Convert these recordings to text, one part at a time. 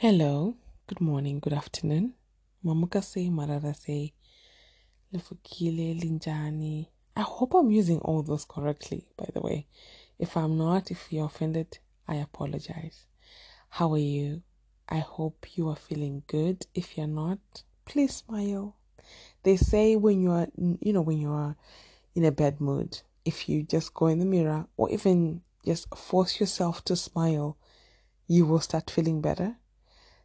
Hello, good morning, good afternoon. Mamukase, Mararase, Lefukile, Linjani. I hope I'm using all those correctly, by the way. If I'm not, if you're offended, I apologize. How are you? I hope you are feeling good. If you're not, please smile. They say when you are, you know, when you are in a bad mood, if you just go in the mirror or even just force yourself to smile, you will start feeling better.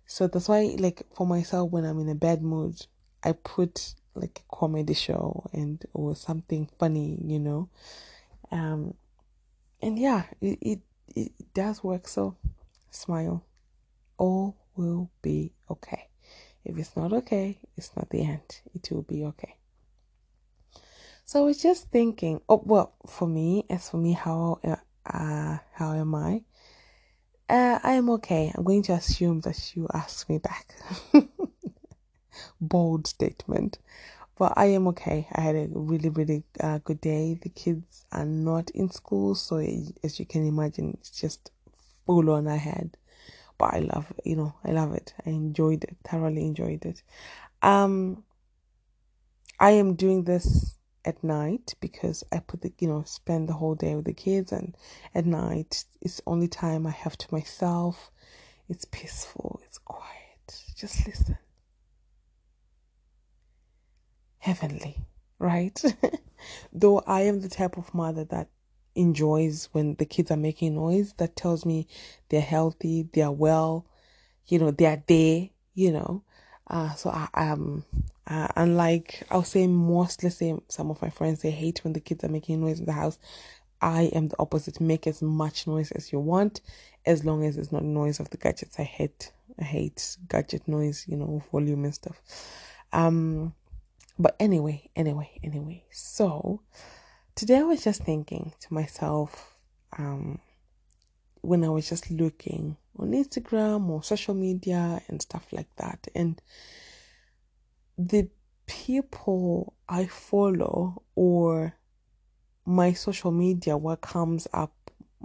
So that's why, like, for myself, when I'm in a bad mood, I put like a comedy show and or something funny, you know. Um, and yeah, it, it, it does work. So smile. All will be okay. If it's not okay, it's not the end. It will be okay. So I was just thinking. Oh well, for me, as for me, how uh, how am I? Uh, I am okay. I'm going to assume that you asked me back. Bold statement. But I am okay. I had a really, really uh, good day. The kids are not in school, so as you can imagine, it's just full on ahead. But I love, you know, I love it. I enjoyed it, thoroughly enjoyed it. Um, I am doing this at night because I put the you know spend the whole day with the kids and at night it's only time I have to myself. It's peaceful, it's quiet. Just listen. Heavenly, right? Though I am the type of mother that enjoys when the kids are making noise, that tells me they're healthy, they're well, you know, they're there, you know. Uh, so I um uh, unlike I'll say most let's say some of my friends they hate when the kids are making noise in the house. I am the opposite. Make as much noise as you want, as long as it's not noise of the gadgets. I hate I hate gadget noise, you know, volume and stuff. Um but anyway, anyway, anyway. So today I was just thinking to myself, um, when I was just looking on Instagram or social media and stuff like that. And the people I follow or my social media, what comes up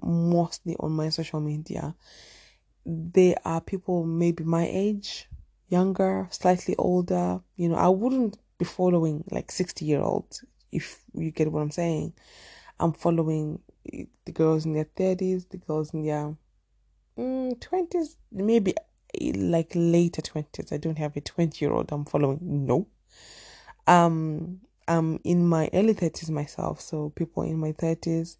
mostly on my social media, they are people maybe my age, younger, slightly older. You know, I wouldn't be following like 60 year olds, if you get what I'm saying. I'm following the girls in their 30s, the girls in their 20s, maybe like later 20s. I don't have a 20 year old I'm following. No. Um, I'm in my early 30s myself. So people in my 30s,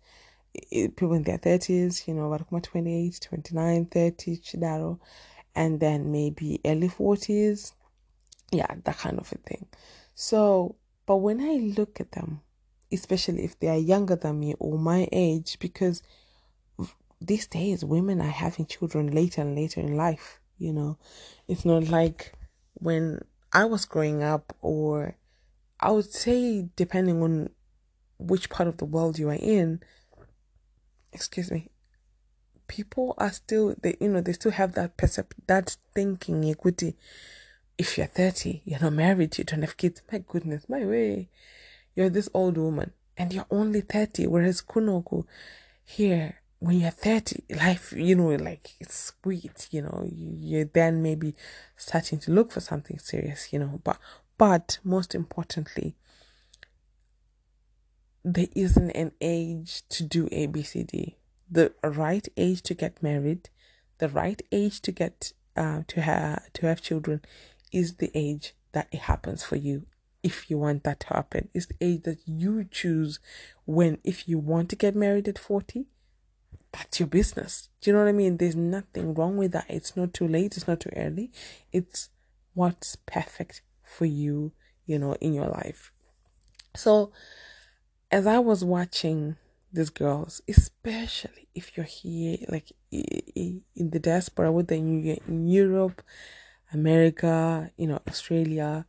people in their 30s, you know, about 28, 29, 30, Chidaro, and then maybe early 40s. Yeah, that kind of a thing. So, but when I look at them, especially if they are younger than me or my age, because these days women are having children later and later in life, you know. It's not like when I was growing up, or I would say, depending on which part of the world you are in, excuse me, people are still, they, you know, they still have that percept, that thinking, equity. If you're 30, you're not married, you don't have kids, my goodness, my way you're this old woman and you're only 30 whereas kunoku here when you're 30 life you know like it's sweet you know you, are then maybe starting to look for something serious you know but but most importantly there isn't an age to do abcd the right age to get married the right age to get uh, to have to have children is the age that it happens for you if you want that to happen. It's the age that you choose when, if you want to get married at 40, that's your business. Do you know what I mean? There's nothing wrong with that. It's not too late, it's not too early. It's what's perfect for you, you know, in your life. So, as I was watching these girls, especially if you're here, like in the diaspora, whether in Europe, America, you know, Australia,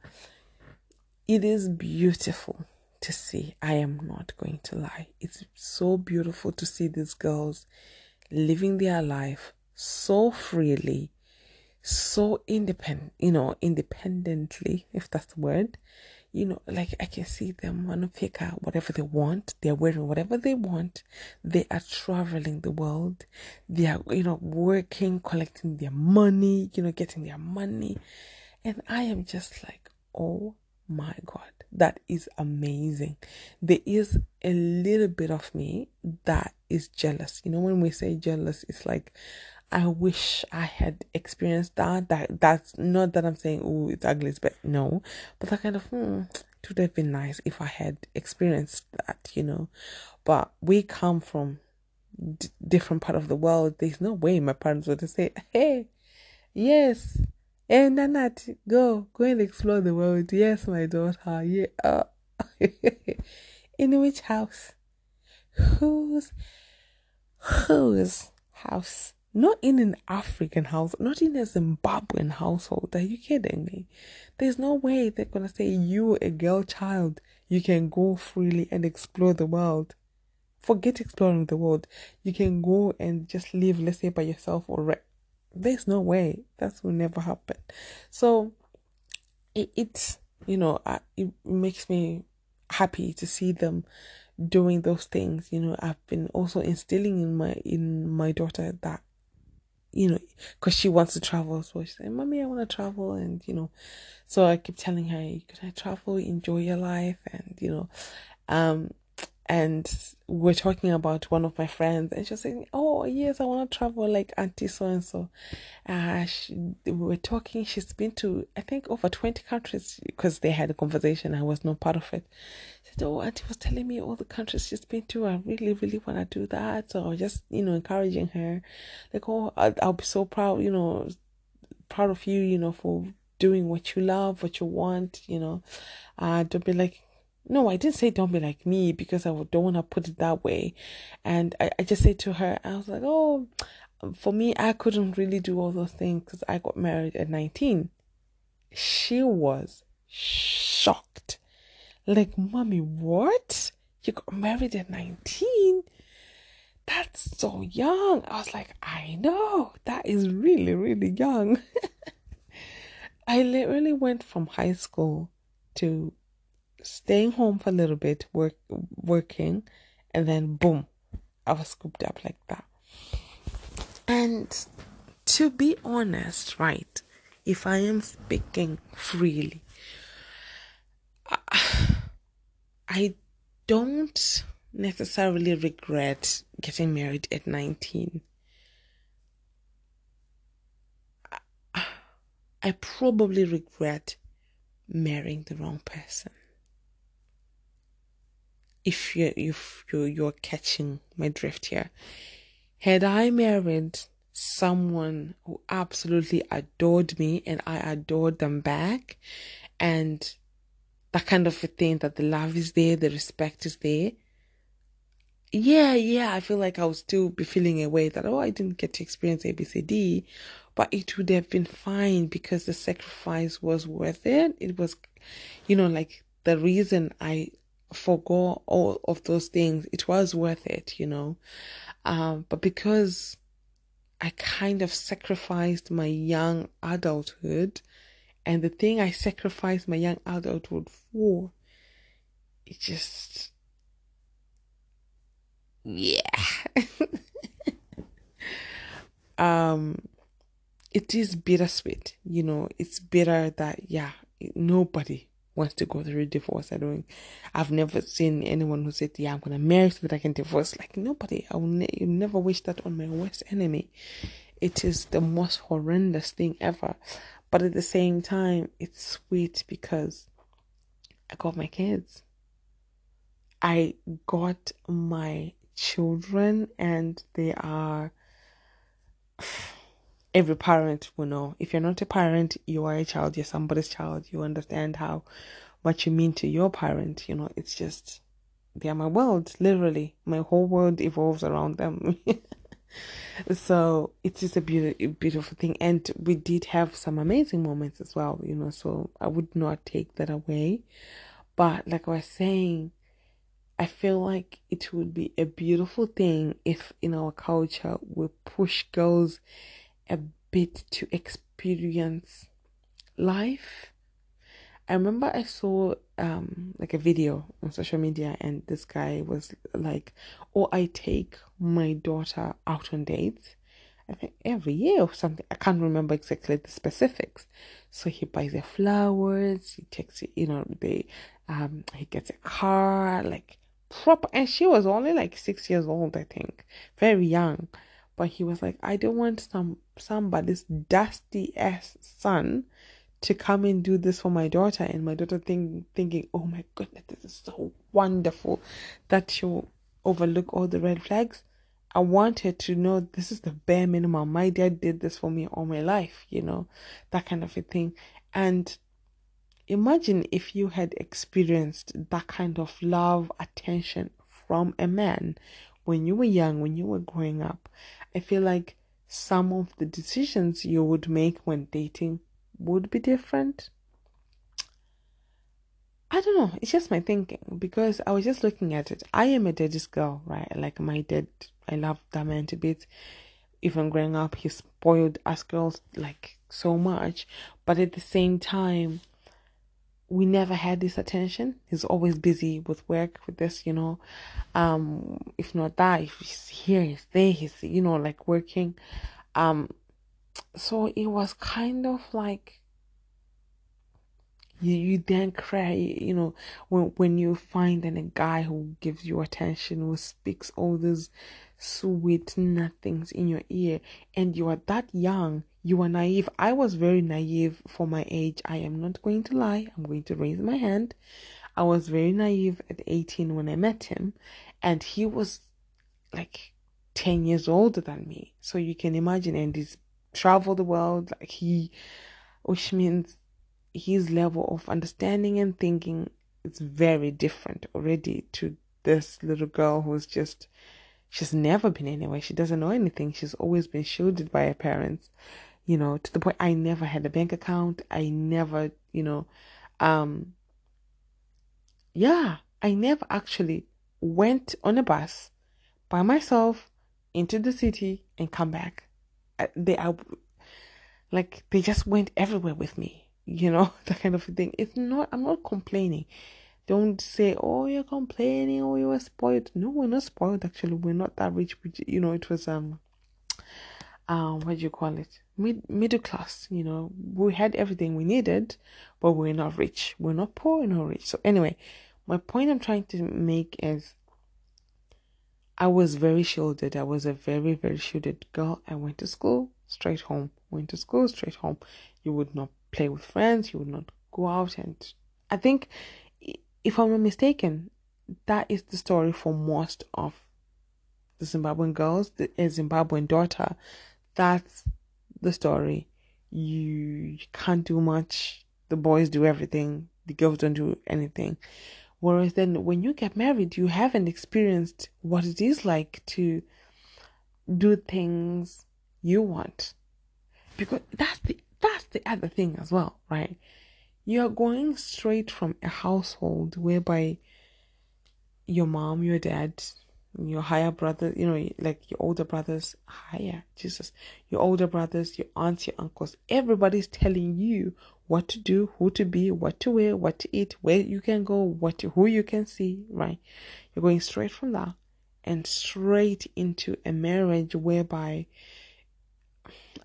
it is beautiful to see. I am not going to lie. It's so beautiful to see these girls living their life so freely, so independent, you know, independently, if that's the word. you know, like I can see them on a pick out whatever they want. They're wearing whatever they want. They are traveling the world. They are, you know, working, collecting their money, you know, getting their money. And I am just like, oh my God, that is amazing. There is a little bit of me that is jealous. You know, when we say jealous, it's like, I wish I had experienced that. That that's not that I'm saying oh it's ugly, but no, but that kind of hmm, it would have been nice if I had experienced that, you know. But we come from d- different part of the world. There's no way my parents would say, "Hey, yes, Eh, hey Nanat, go go and explore the world." Yes, my daughter. Yeah. In which house? Whose whose house? Not in an African house, not in a Zimbabwean household. Are you kidding me? There's no way they're gonna say you, a girl child, you can go freely and explore the world. Forget exploring the world. You can go and just live, let's say, by yourself or there's no way that will never happen. So it, it's you know it makes me happy to see them doing those things. You know, I've been also instilling in my in my daughter that you know, because she wants to travel. So she said, Mommy, I want to travel. And, you know, so I keep telling her, you Can I travel? Enjoy your life. And, you know, um, and we're talking about one of my friends, and she's saying, "Oh yes, I want to travel like Auntie so and so." Uh, we were talking. She's been to I think over twenty countries because they had a conversation. I was not part of it. She said, "Oh, Auntie was telling me all the countries she's been to. I really, really want to do that." So just you know encouraging her, like, "Oh, I'll, I'll be so proud, you know, proud of you, you know, for doing what you love, what you want, you know. Uh, don't be like no, I didn't say don't be like me because I don't want to put it that way. And I, I just said to her, I was like, oh, for me, I couldn't really do all those things because I got married at 19. She was shocked. Like, mommy, what? You got married at 19? That's so young. I was like, I know. That is really, really young. I literally went from high school to staying home for a little bit, work working, and then boom, I was scooped up like that. And to be honest, right, if I am speaking freely, I, don't necessarily regret getting married at 19. I, I probably regret marrying the wrong person if you if you you're catching my drift here. Had I married someone who absolutely adored me and I adored them back and that kind of a thing that the love is there, the respect is there. Yeah, yeah, I feel like I would still be feeling a way that, oh, I didn't get to experience ABCD, but it would have been fine because the sacrifice was worth it. It was, you know, like the reason I forego all of those things, it was worth it, you know. Um, but because I kind of sacrificed my young adulthood, and the thing I sacrificed my young adulthood for, it just, yeah. um, it is bittersweet, you know. It's bitter that yeah, nobody wants to go through divorce. I don't. I've never seen anyone who said, "Yeah, I'm gonna marry so that I can divorce." Like nobody. I will ne- never wish that on my worst enemy. It is the most horrendous thing ever, but at the same time, it's sweet because I got my kids. I got my children, and they are every parent will know. If you're not a parent, you are a child, you're somebody's child. You understand how much you mean to your parent. You know, it's just, they are my world, literally. My whole world evolves around them. so it is just a beautiful, beautiful thing. And we did have some amazing moments as well, you know, so I would not take that away. But like I was saying, I feel like it would be a beautiful thing if in our culture we push girls a bit to experience life. I remember I saw um like a video on social media and this guy was like, "Oh, I take my daughter out on dates." I think every year or something. I can't remember exactly the specifics. So he buys her flowers, he takes you know, they um he gets a car, like proper and she was only like six years old, I think. Very young. But he was like, I don't want some somebody's dusty ass son to come and do this for my daughter and my daughter think thinking, Oh my goodness, this is so wonderful that she'll overlook all the red flags. I want her to know this is the bare minimum. My dad did this for me all my life, you know, that kind of a thing. And imagine if you had experienced that kind of love, attention from a man when you were young, when you were growing up. I feel like some of the decisions you would make when dating would be different. I don't know. It's just my thinking because I was just looking at it. I am a daddy's girl, right? Like my dad, I love that man to bits. Even growing up, he spoiled us girls like so much. But at the same time, we never had this attention. He's always busy with work, with this, you know. Um, if not that, if he's here, he's there, he's, you know, like working. Um, so it was kind of like you, you then cry, you know, when when you find a guy who gives you attention, who speaks all these sweet nothings in your ear, and you are that young, you are naive. I was very naive for my age. I am not going to lie. I'm going to raise my hand. I was very naive at 18 when I met him, and he was like 10 years older than me. So you can imagine, and he's traveled the world, like he, which means his level of understanding and thinking is very different already to this little girl who's just she's never been anywhere she doesn't know anything she's always been shielded by her parents you know to the point i never had a bank account i never you know um yeah i never actually went on a bus by myself into the city and come back they are like they just went everywhere with me you know, that kind of thing. It's not, I'm not complaining. Don't say, oh, you're complaining, oh, you were spoiled. No, we're not spoiled, actually. We're not that rich. You know, it was, um, um, what do you call it? Mid, middle class, you know, we had everything we needed, but we're not rich. We're not poor, we're not rich. So, anyway, my point I'm trying to make is I was very shielded. I was a very, very shielded girl. I went to school, straight home. Went to school, straight home. You would not play with friends, you would not go out. And I think, if I'm not mistaken, that is the story for most of the Zimbabwean girls, the Zimbabwean daughter. That's the story. You, you can't do much. The boys do everything. The girls don't do anything. Whereas then when you get married, you haven't experienced what it is like to do things you want. Because that's the that's the other thing as well, right? You're going straight from a household whereby your mom, your dad, your higher brother, you know, like your older brothers, higher, Jesus, your older brothers, your aunts, your uncles, everybody's telling you what to do, who to be, what to wear, what to eat, where you can go, what to, who you can see, right? You're going straight from that and straight into a marriage whereby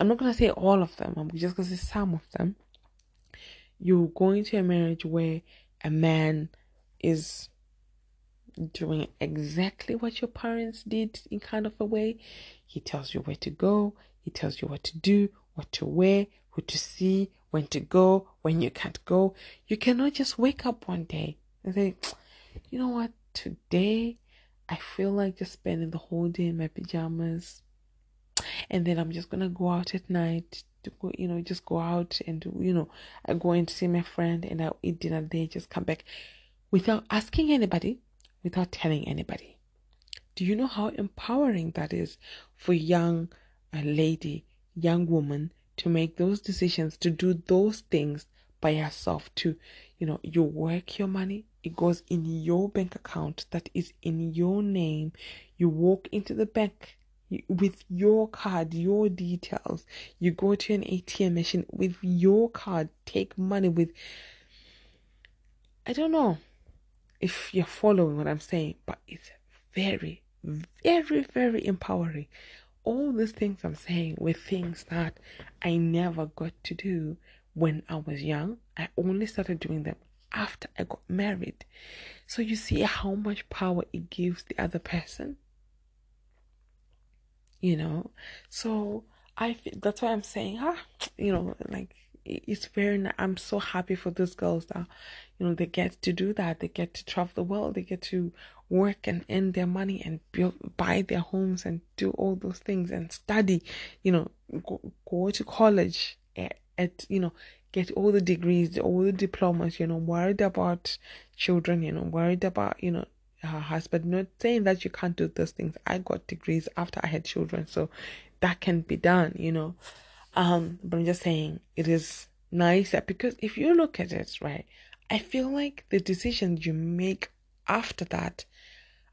I'm not gonna say all of them, I'm just gonna say some of them. You're going to a marriage where a man is doing exactly what your parents did in kind of a way. He tells you where to go, he tells you what to do, what to wear, who to see, when to go, when you can't go. You cannot just wake up one day and say, you know what, today I feel like just spending the whole day in my pajamas, and then I'm just gonna go out at night to go, you know, just go out and you know, I go and see my friend and I'll eat dinner there, just come back without asking anybody, without telling anybody. Do you know how empowering that is for young a lady, young woman to make those decisions, to do those things by herself, to, you know, you work your money, it goes in your bank account that is in your name. You walk into the bank with your card, your details. You go to an ATM machine with your card, take money with I don't know if you're following what I'm saying, but it's very, very, very empowering. All these things I'm saying were things that I never got to do when I was young. I only started doing them after I got married. So you see how much power it gives the other person. You know, so I feel, that's why I'm saying, ah, you know, like it's very. I'm so happy for those girls that, you know, they get to do that. They get to travel the world. They get to work and earn their money and build, buy their homes and do all those things and study. You know, go, go to college at, at you know get all the degrees, all the diplomas, you know, worried about children, you know, worried about, you know, her husband. Not saying that you can't do those things. I got degrees after I had children, so that can be done, you know. Um, but I'm just saying it is nice that because if you look at it, right, I feel like the decisions you make after that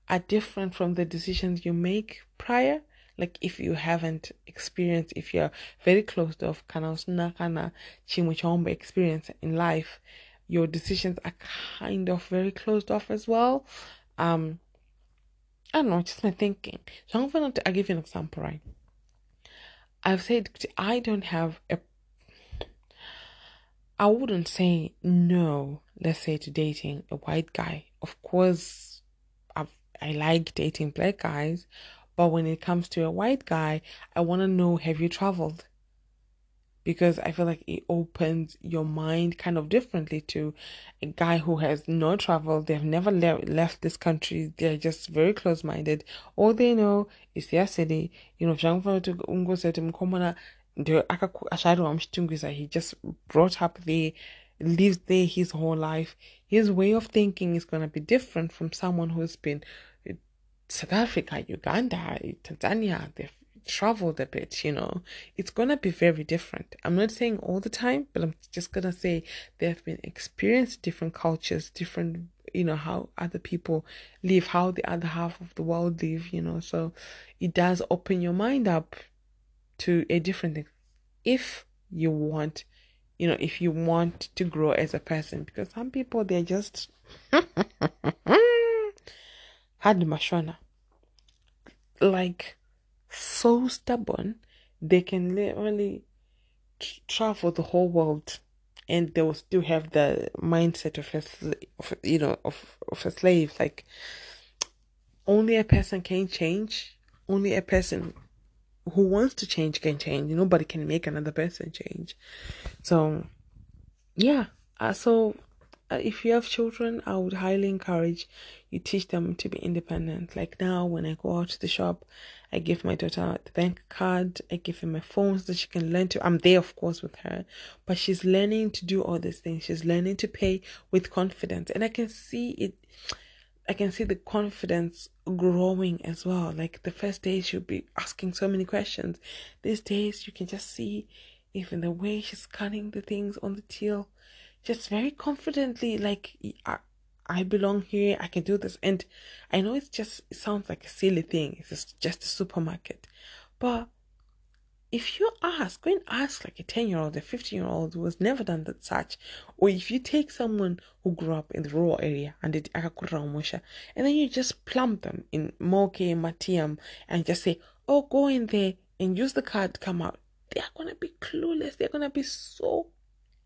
are different from the decisions you make prior. Like if you haven't experienced if you're very closed off kana kana chimwe experience in life your decisions are kind of very closed off as well. Um i don't know just my thinking. So i'm gonna i'll give you an example right? I've said i don't have a i wouldn't say no let's say to dating a white guy of course i i like dating black guys but when it comes to a white guy, I want to know have you traveled? Because I feel like it opens your mind kind of differently to a guy who has no travel, They've never le- left this country. They're just very close minded. All they know is their city. You know, he just brought up there, lives there his whole life. His way of thinking is going to be different from someone who's been uh, South Africa, Uganda, Tanzania, they've traveled a bit, you know, it's gonna be very different. I'm not saying all the time, but I'm just gonna say they've been experienced different cultures, different, you know, how other people live, how the other half of the world live, you know. So it does open your mind up to a different. If you want, you know, if you want to grow as a person, because some people they're just had mashona like so stubborn they can literally travel the whole world and they will still have the mindset of a of, you know of, of a slave. Like only a person can change. Only a person who wants to change can change nobody can make another person change so yeah uh, so uh, if you have children, I would highly encourage you teach them to be independent. Like now, when I go out to the shop, I give my daughter the bank card, I give her my phone so that she can learn to. I'm there, of course, with her, but she's learning to do all these things. She's learning to pay with confidence, and I can see it. I can see the confidence growing as well. Like the first days, she'll be asking so many questions. These days, you can just see even the way she's cutting the things on the till just very confidently like I, I belong here i can do this and i know it's just it sounds like a silly thing it's just a supermarket but if you ask go and ask like a 10 year old a 15 year old who has never done that such or if you take someone who grew up in the rural area and did and then you just plump them in moke matiam and just say oh go in there and use the card to come out they're gonna be clueless they're gonna be so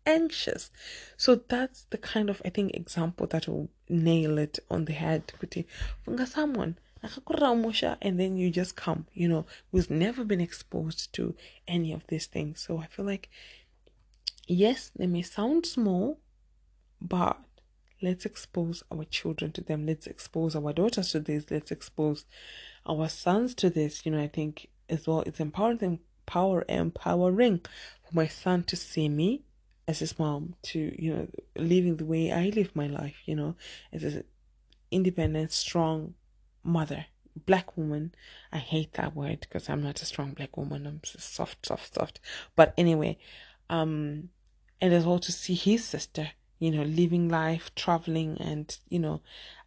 anxious. So that's the kind of I think example that will nail it on the head. Funga someone and then you just come, you know, who's never been exposed to any of these things. So I feel like yes, they may sound small, but let's expose our children to them. Let's expose our daughters to this. Let's expose our sons to this. You know, I think as well it's empowering power empowering for my son to see me as his mom to you know living the way I live my life you know as an independent strong mother. Black woman. I hate that word because I'm not a strong black woman. I'm soft soft soft. But anyway um and as well to see his sister you know living life traveling and you know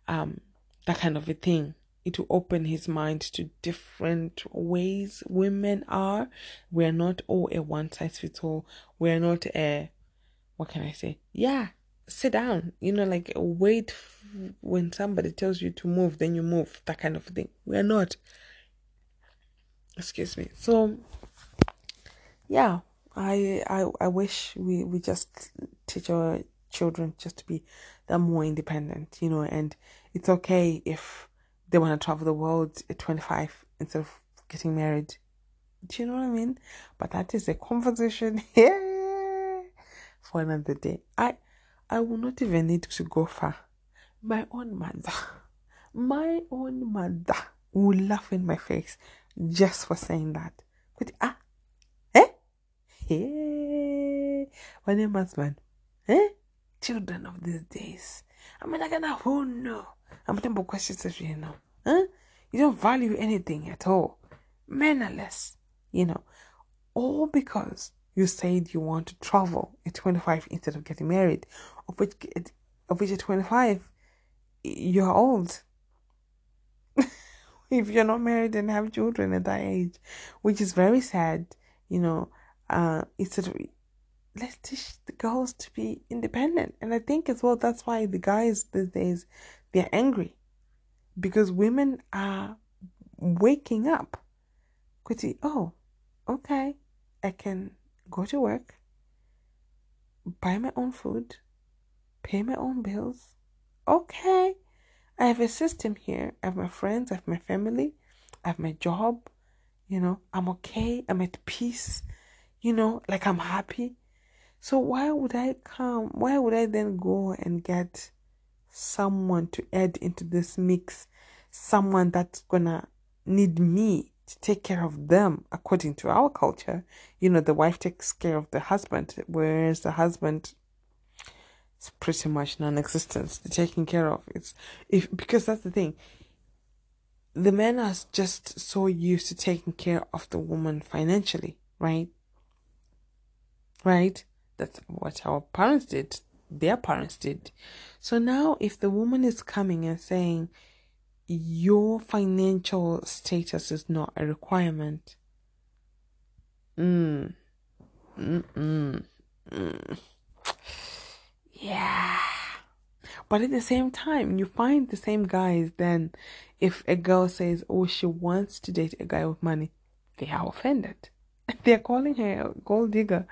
um that kind of a thing. It will open his mind to different ways women are. We're not all a one size fits all we're not a what can I say? Yeah, sit down, you know, like wait when somebody tells you to move, then you move, that kind of thing. We're not. Excuse me. So, yeah, I I I wish we we just teach our children just to be that more independent, you know, and it's okay if they want to travel the world at 25 instead of getting married. Do you know what I mean? But that is a conversation here for another day. I I will not even need to go far. My own mother, my own mother will laugh in my face just for saying that. But ah, eh, hey, my name husband, eh, children of these days. I mean, I gonna who know. I'm talking questions if you know, huh? You don't value anything at all, mannerless, you know, all because you said you want to travel at 25 instead of getting married, of which, of which at 25, you're old. if you're not married and have children at that age, which is very sad, you know, uh, of let's teach the girls to be independent. And I think as well that's why the guys these days they're angry. Because women are waking up. Quickly, oh, okay, I can go to work, buy my own food, pay my own bills. Okay. I have a system here. I have my friends, I have my family, I have my job. You know, I'm okay. I'm at peace. You know, like I'm happy. So why would I come? Why would I then go and get someone to add into this mix? Someone that's gonna need me to take care of them according to our culture. You know, the wife takes care of the husband, whereas the husband is pretty much non-existent. The taking care of it's if because that's the thing. The men are just so used to taking care of the woman financially, right? Right? That's what our parents did. Their parents did. So now, if the woman is coming and saying, your financial status is not a requirement. Mm. Mm-mm. Mm. Yeah. But at the same time, you find the same guys then if a girl says, oh, she wants to date a guy with money, they are offended. They're calling her a gold digger.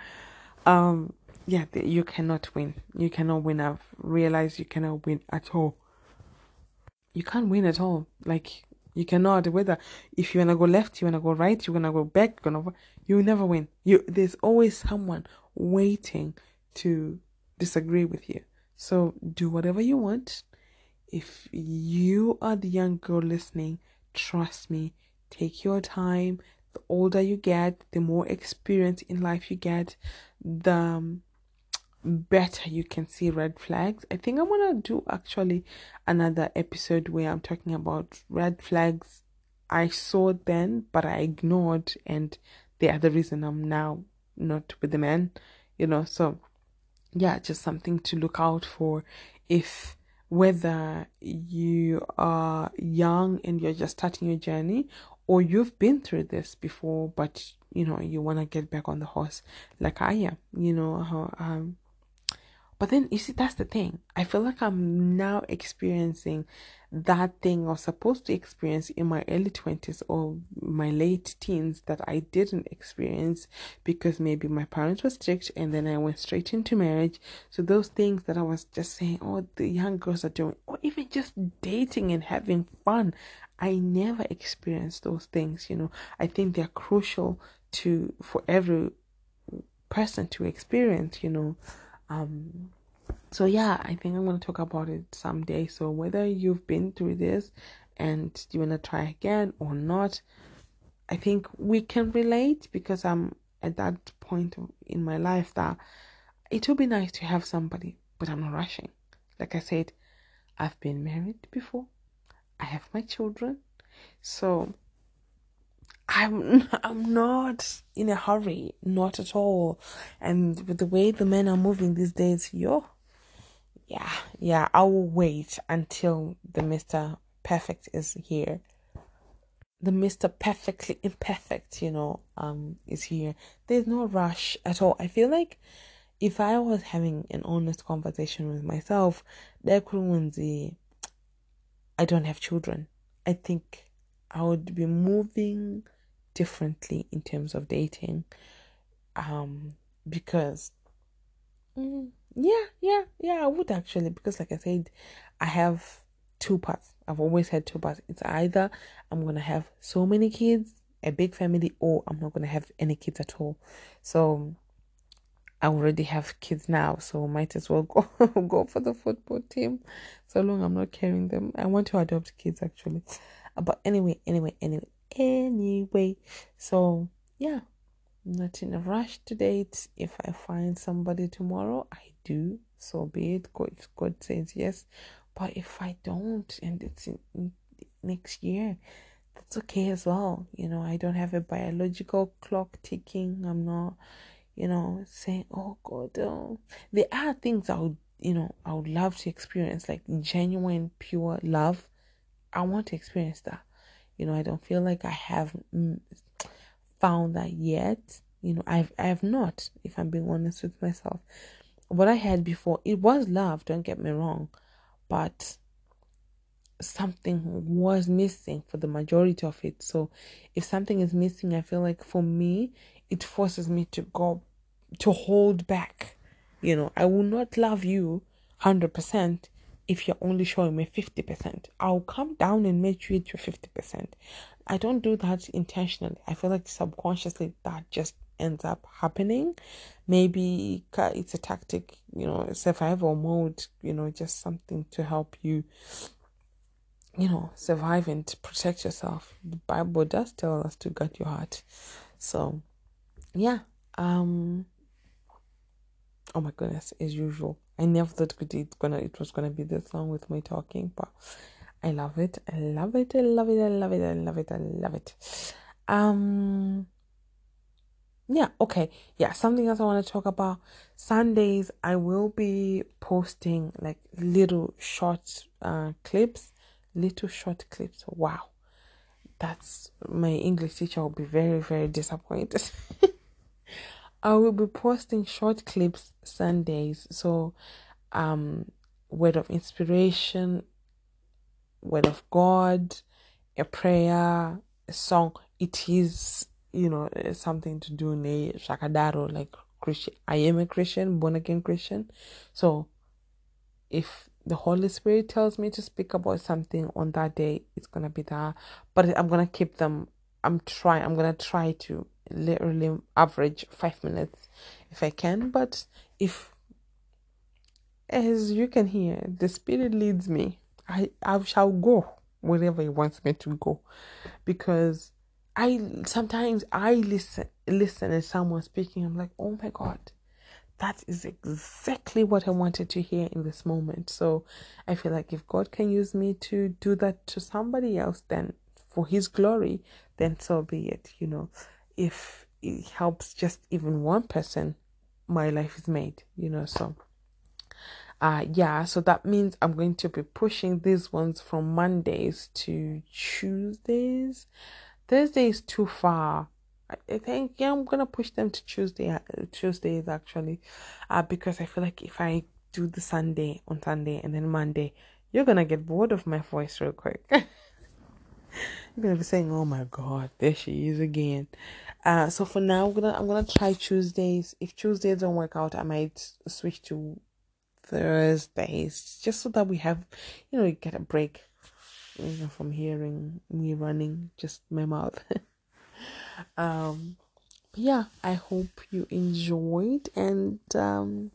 Um, yeah, you cannot win. You cannot win. I've realized you cannot win at all you can't win at all. Like you cannot. Whether if you wanna go left, you wanna go right, you wanna go back, you gonna you never win. You there's always someone waiting to disagree with you. So do whatever you want. If you are the young girl listening, trust me, take your time. The older you get, the more experience in life you get, the um, better you can see red flags. I think I'm gonna do actually another episode where I'm talking about red flags I saw then but I ignored and they are the reason I'm now not with the man, you know. So yeah, just something to look out for. If whether you are young and you're just starting your journey or you've been through this before but you know you want to get back on the horse like I am, you know, um but then you see, that's the thing. I feel like I'm now experiencing that thing I was supposed to experience in my early 20s or my late teens that I didn't experience because maybe my parents were strict and then I went straight into marriage. So, those things that I was just saying, oh, the young girls are doing, or even just dating and having fun, I never experienced those things. You know, I think they're crucial to for every person to experience, you know. Um, so yeah, I think I'm gonna talk about it someday. So whether you've been through this and you wanna try again or not, I think we can relate because I'm at that point in my life that it would be nice to have somebody, but I'm not rushing. Like I said, I've been married before. I have my children. So I'm I'm not in a hurry, not at all. And with the way the men are moving these days, yo, yeah, yeah, I will wait until the Mister Perfect is here. The Mister Perfectly Imperfect, you know, um, is here. There's no rush at all. I feel like if I was having an honest conversation with myself, I don't have children. I think I would be moving differently in terms of dating. Um, because mm, yeah, yeah, yeah, I would actually because like I said, I have two parts. I've always had two parts. It's either I'm gonna have so many kids, a big family, or I'm not gonna have any kids at all. So I already have kids now, so might as well go go for the football team. So long I'm not carrying them. I want to adopt kids actually. But anyway, anyway, anyway, anyway. So yeah, not in a rush to date. If I find somebody tomorrow, I do. So be it. God, God says yes. But if I don't, and it's in, in next year, that's okay as well. You know, I don't have a biological clock ticking. I'm not, you know, saying, oh God, oh. there are things I would, you know, I would love to experience, like genuine, pure love. I want to experience that. You know, I don't feel like I have found that yet. You know, I've I have not, if I'm being honest with myself. What I had before, it was love, don't get me wrong, but something was missing for the majority of it. So if something is missing, I feel like for me, it forces me to go to hold back. You know, I will not love you 100% if you're only showing me 50%. I'll come down and meet you your 50%. I don't do that intentionally. I feel like subconsciously that just ends up happening. Maybe it's a tactic, you know, survival mode, you know, just something to help you, you know, survive and protect yourself. The Bible does tell us to guard your heart. So, yeah. Um, oh my goodness, as usual. I never thought it gonna it was gonna be this long with me talking, but I love it. I love it. I love it. I love it. I love it. I love it. Um yeah, okay. Yeah, something else I want to talk about. Sundays I will be posting like little short uh clips, little short clips. Wow. That's my English teacher will be very, very disappointed. I will be posting short clips Sundays. So, um, word of inspiration, word of God, a prayer, a song. It is, you know, something to do in ne shakadaro like Christian. I am a Christian, born again Christian. So, if the Holy Spirit tells me to speak about something on that day, it's gonna be that. But I'm gonna keep them. I'm trying. I'm gonna try to literally average five minutes if I can. But if, as you can hear, the Spirit leads me, I, I shall go wherever He wants me to go, because I sometimes I listen listen as someone speaking. I'm like, oh my God, that is exactly what I wanted to hear in this moment. So I feel like if God can use me to do that to somebody else, then for His glory, then so be it. You know if it helps just even one person, my life is made, you know. So, uh, yeah, so that means I'm going to be pushing these ones from Mondays to Tuesdays. Thursday is too far. I think yeah, I'm gonna push them to Tuesday. Uh, Tuesdays actually, uh, because I feel like if I do the Sunday on Sunday and then Monday, you're gonna get bored of my voice real quick. you're gonna be saying, "Oh my God, there she is again." Uh, so for now, I'm gonna I'm gonna try Tuesdays. If Tuesdays don't work out, I might switch to Thursdays, just so that we have, you know, get a break, you know, from hearing me running just my mouth. um, yeah, I hope you enjoyed and um,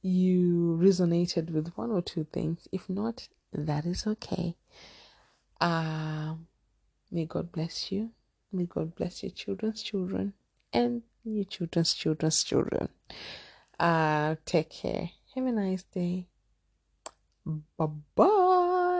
you resonated with one or two things. If not, that is okay. Um, may God bless you. May God bless your children's children and your children's children's children. Uh, take care. Have a nice day. Bye bye.